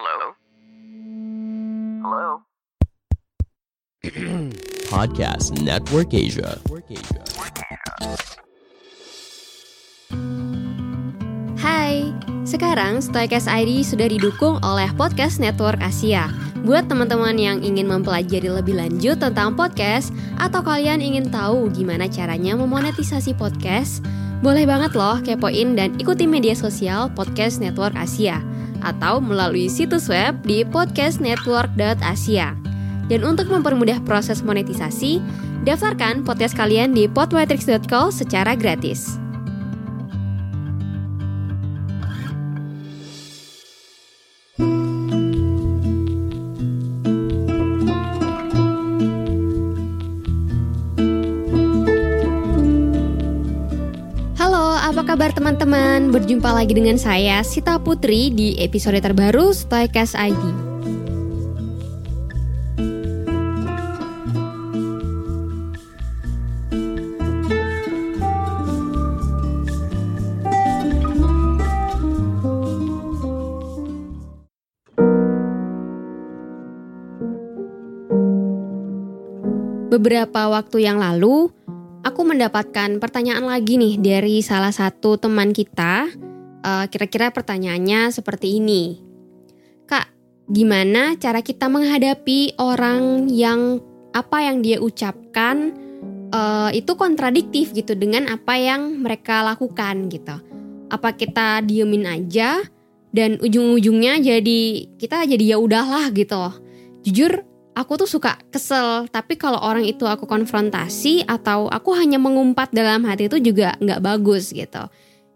Hello? Hello? Podcast Network Asia. Hai, sekarang Stoicast ID sudah didukung oleh Podcast Network Asia. Buat teman-teman yang ingin mempelajari lebih lanjut tentang podcast atau kalian ingin tahu gimana caranya memonetisasi podcast, boleh banget loh kepoin dan ikuti media sosial Podcast Network Asia atau melalui situs web di podcastnetwork.asia. Dan untuk mempermudah proses monetisasi, daftarkan podcast kalian di podmetrics.co secara gratis. Kabar teman-teman? Berjumpa lagi dengan saya Sita Putri di episode terbaru Stoicast ID. Beberapa waktu yang lalu, aku mendapatkan pertanyaan lagi nih dari salah satu teman kita. Eh, Kira-kira pertanyaannya seperti ini, Kak, gimana cara kita menghadapi orang yang apa yang dia ucapkan eh, itu kontradiktif gitu dengan apa yang mereka lakukan gitu? Apa kita diemin aja dan ujung-ujungnya jadi kita jadi ya udahlah gitu? Jujur aku tuh suka kesel tapi kalau orang itu aku konfrontasi atau aku hanya mengumpat dalam hati itu juga nggak bagus gitu.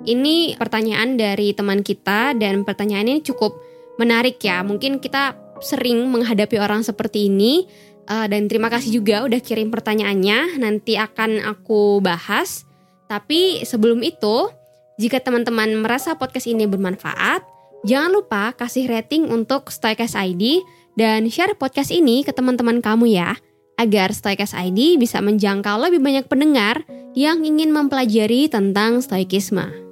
Ini pertanyaan dari teman kita dan pertanyaan ini cukup menarik ya. Mungkin kita sering menghadapi orang seperti ini Eh, dan terima kasih juga udah kirim pertanyaannya. Nanti akan aku bahas. Tapi sebelum itu jika teman-teman merasa podcast ini bermanfaat jangan lupa kasih rating untuk Stoicast ID dan share podcast ini ke teman-teman kamu ya, agar Stoicast ID bisa menjangkau lebih banyak pendengar yang ingin mempelajari tentang stoikisme.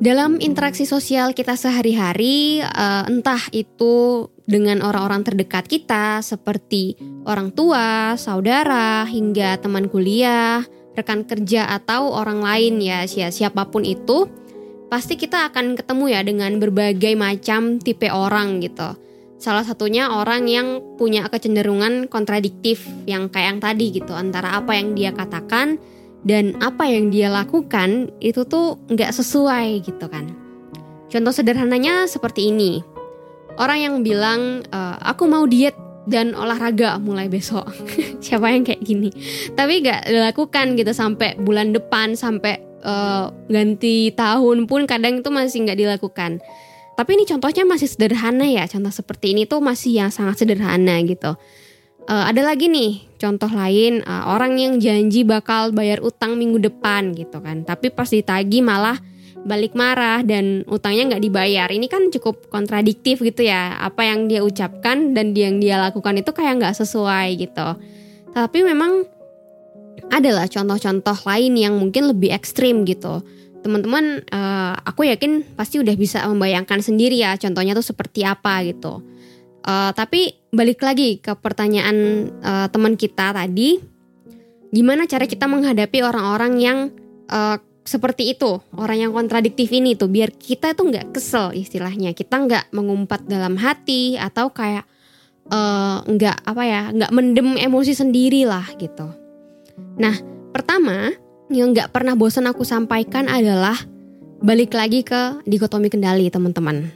Dalam interaksi sosial kita sehari-hari, eh, entah itu dengan orang-orang terdekat kita seperti orang tua, saudara, hingga teman kuliah, rekan kerja atau orang lain ya, sia- siapa pun itu, pasti kita akan ketemu ya dengan berbagai macam tipe orang gitu. Salah satunya orang yang punya kecenderungan kontradiktif yang kayak yang tadi gitu antara apa yang dia katakan dan apa yang dia lakukan itu tuh nggak sesuai gitu kan. Contoh sederhananya seperti ini. Orang yang bilang e, aku mau diet dan olahraga mulai besok. Siapa yang kayak gini? Tapi nggak dilakukan gitu sampai bulan depan sampai eh, ganti tahun pun kadang itu masih nggak dilakukan. Tapi ini contohnya masih sederhana ya. Contoh seperti ini tuh masih yang sangat sederhana gitu. Eh, ada lagi nih contoh lain eh, orang yang janji bakal bayar utang minggu depan gitu kan. Tapi pas ditagi malah balik marah dan utangnya nggak dibayar. Ini kan cukup kontradiktif gitu ya. Apa yang dia ucapkan dan yang dia lakukan itu kayak nggak sesuai gitu. Tapi memang adalah contoh-contoh lain yang mungkin lebih ekstrim gitu. Teman-teman eh, aku yakin pasti udah bisa membayangkan sendiri ya contohnya tuh seperti apa gitu Uh, tapi balik lagi ke pertanyaan uh, teman kita tadi, gimana cara kita menghadapi orang-orang yang uh, seperti itu, orang yang kontradiktif ini tuh, biar kita tuh nggak kesel istilahnya, kita nggak mengumpat dalam hati atau kayak uh, nggak apa ya, nggak mendem emosi sendiri lah gitu. Nah, pertama yang nggak pernah bosan aku sampaikan adalah balik lagi ke dikotomi kendali teman-teman.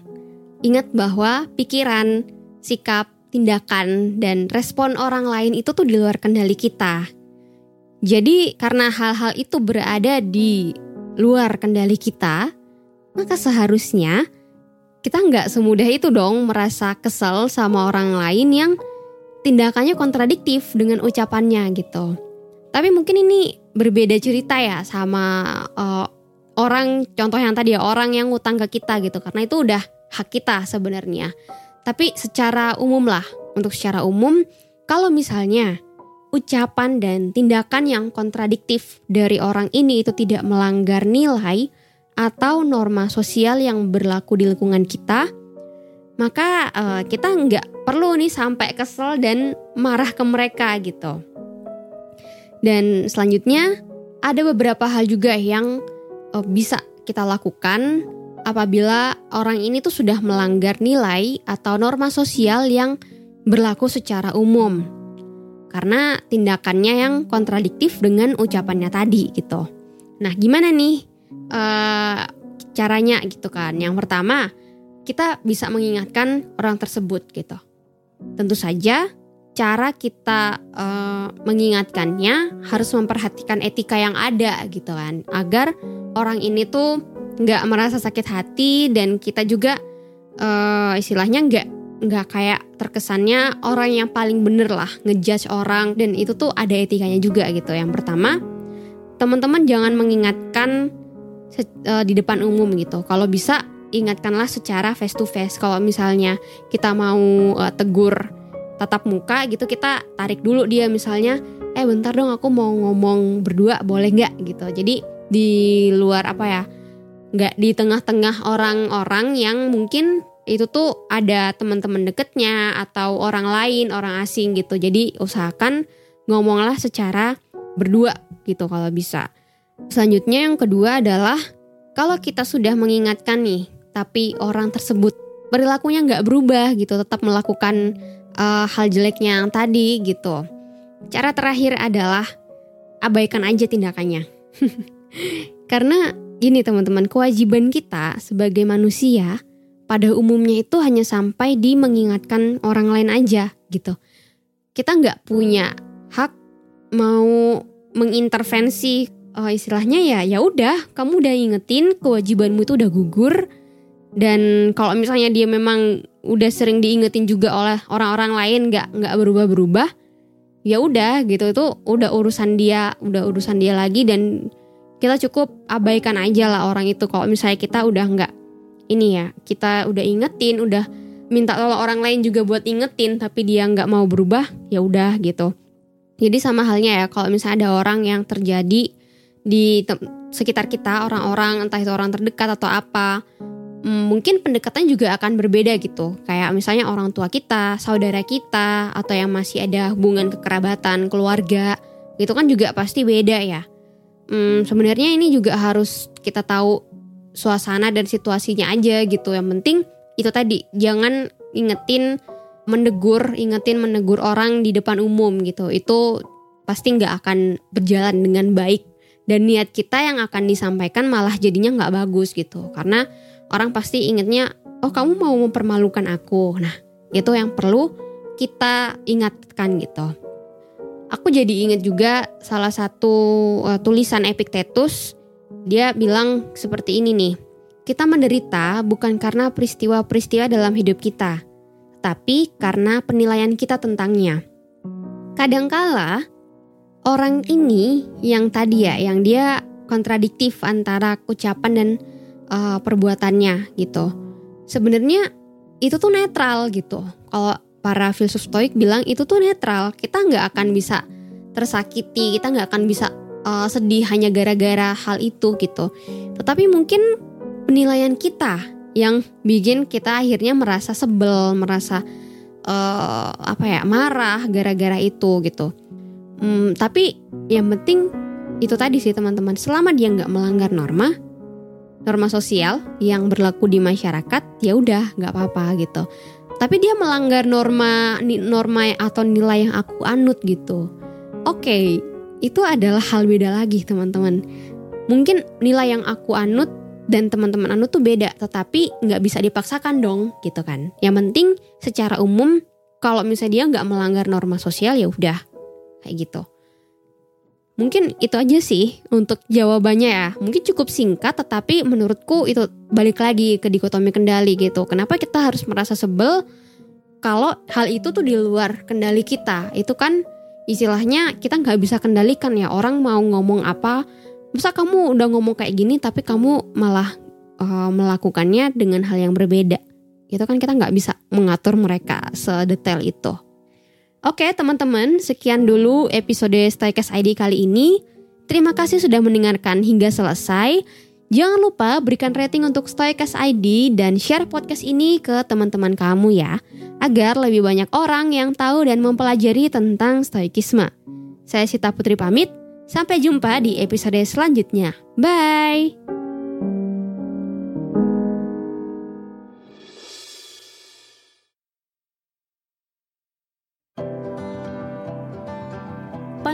Ingat bahwa pikiran sikap, tindakan, dan respon orang lain itu tuh di luar kendali kita. Jadi karena hal-hal itu berada di luar kendali kita, maka seharusnya kita nggak semudah itu dong merasa kesel sama orang lain yang tindakannya kontradiktif dengan ucapannya gitu. Tapi mungkin ini berbeda cerita ya sama uh, orang contoh yang tadi ya orang yang ngutang ke kita gitu karena itu udah hak kita sebenarnya. Tapi secara umum lah untuk secara umum kalau misalnya ucapan dan tindakan yang kontradiktif dari orang ini itu tidak melanggar nilai atau norma sosial yang berlaku di lingkungan kita, maka uh, kita nggak perlu nih sampai kesel dan marah ke mereka gitu. Dan selanjutnya ada beberapa hal juga yang uh, bisa kita lakukan apabila orang ini tuh sudah melanggar nilai atau norma sosial yang berlaku secara umum karena tindakannya yang kontradiktif dengan ucapannya tadi gitu. Nah, gimana nih uh, caranya gitu kan? Yang pertama, kita bisa mengingatkan orang tersebut gitu. Tentu saja cara kita uh, mengingatkannya harus memperhatikan etika yang ada gitu kan, agar orang ini tuh nggak merasa sakit hati dan kita juga uh, istilahnya nggak nggak kayak terkesannya orang yang paling bener lah ngejudge orang dan itu tuh ada etikanya juga gitu. Yang pertama, teman-teman jangan mengingatkan uh, di depan umum gitu. Kalau bisa ingatkanlah secara face to face. Kalau misalnya kita mau uh, tegur tatap muka gitu kita tarik dulu dia misalnya eh bentar dong aku mau ngomong berdua boleh nggak gitu jadi di luar apa ya nggak di tengah-tengah orang-orang yang mungkin itu tuh ada teman-teman deketnya atau orang lain, orang asing gitu. Jadi usahakan ngomonglah secara berdua gitu kalau bisa. Selanjutnya yang kedua adalah kalau kita sudah mengingatkan nih, tapi orang tersebut perilakunya nggak berubah gitu, tetap melakukan uh, hal jeleknya yang tadi gitu. Cara terakhir adalah abaikan aja tindakannya. Karena gini teman-teman, kewajiban kita sebagai manusia pada umumnya itu hanya sampai di mengingatkan orang lain aja gitu. Kita nggak punya hak mau mengintervensi uh, istilahnya ya ya udah kamu udah ingetin kewajibanmu itu udah gugur dan kalau misalnya dia memang udah sering diingetin juga oleh orang-orang lain nggak nggak berubah-berubah ya udah gitu itu udah urusan dia udah urusan dia lagi dan kita cukup abaikan aja lah orang itu. Kalau misalnya kita udah nggak ini ya kita udah ingetin udah minta tolong orang lain juga buat ingetin tapi dia nggak mau berubah ya udah gitu. Jadi sama halnya ya kalau misalnya ada orang yang terjadi di sekitar kita orang-orang entah itu orang terdekat atau apa mm, mungkin pendekatan juga akan berbeda gitu. Kayak misalnya orang tua kita saudara kita atau yang masih ada hubungan kekerabatan keluarga itu kan juga pasti beda ya hmm, sebenarnya ini juga harus kita tahu suasana dan situasinya aja gitu. Yang penting itu tadi jangan ingetin menegur, ingetin menegur orang di depan umum gitu. Itu pasti nggak akan berjalan dengan baik dan niat kita yang akan disampaikan malah jadinya nggak bagus gitu. Karena orang pasti ingetnya, oh kamu mau mempermalukan aku. Nah itu yang perlu kita ingatkan gitu. Aku jadi inget juga salah satu uh, tulisan Epictetus dia bilang seperti ini nih. Kita menderita bukan karena peristiwa-peristiwa dalam hidup kita, tapi karena penilaian kita tentangnya. Kadangkala orang ini yang tadi ya, yang dia kontradiktif antara ucapan dan uh, perbuatannya gitu. Sebenarnya itu tuh netral gitu. Kalau para filsuf stoik bilang itu tuh netral, kita nggak akan bisa tersakiti, kita nggak akan bisa uh, sedih hanya gara-gara hal itu gitu. Tetapi mungkin penilaian kita yang bikin kita akhirnya merasa sebel, merasa uh, apa ya marah gara-gara itu gitu. Hmm, tapi yang penting itu tadi sih teman-teman, selama dia nggak melanggar norma, norma sosial yang berlaku di masyarakat, ya udah nggak apa-apa gitu. Tapi dia melanggar norma norma atau nilai yang aku anut gitu. Oke, okay, itu adalah hal beda lagi teman-teman. Mungkin nilai yang aku anut dan teman-teman anut tuh beda, tetapi nggak bisa dipaksakan dong, gitu kan. Yang penting secara umum kalau misalnya dia nggak melanggar norma sosial ya udah kayak gitu. Mungkin itu aja sih untuk jawabannya ya. Mungkin cukup singkat tetapi menurutku itu balik lagi ke dikotomi kendali gitu. Kenapa kita harus merasa sebel kalau hal itu tuh di luar kendali kita itu kan istilahnya kita nggak bisa kendalikan ya orang mau ngomong apa masa kamu udah ngomong kayak gini tapi kamu malah uh, melakukannya dengan hal yang berbeda itu kan kita nggak bisa mengatur mereka sedetail itu oke teman-teman sekian dulu episode Stoikes ID kali ini terima kasih sudah mendengarkan hingga selesai Jangan lupa berikan rating untuk Stoikas ID dan share podcast ini ke teman-teman kamu ya, agar lebih banyak orang yang tahu dan mempelajari tentang Stoikisme. Saya Sita Putri pamit, sampai jumpa di episode selanjutnya. Bye!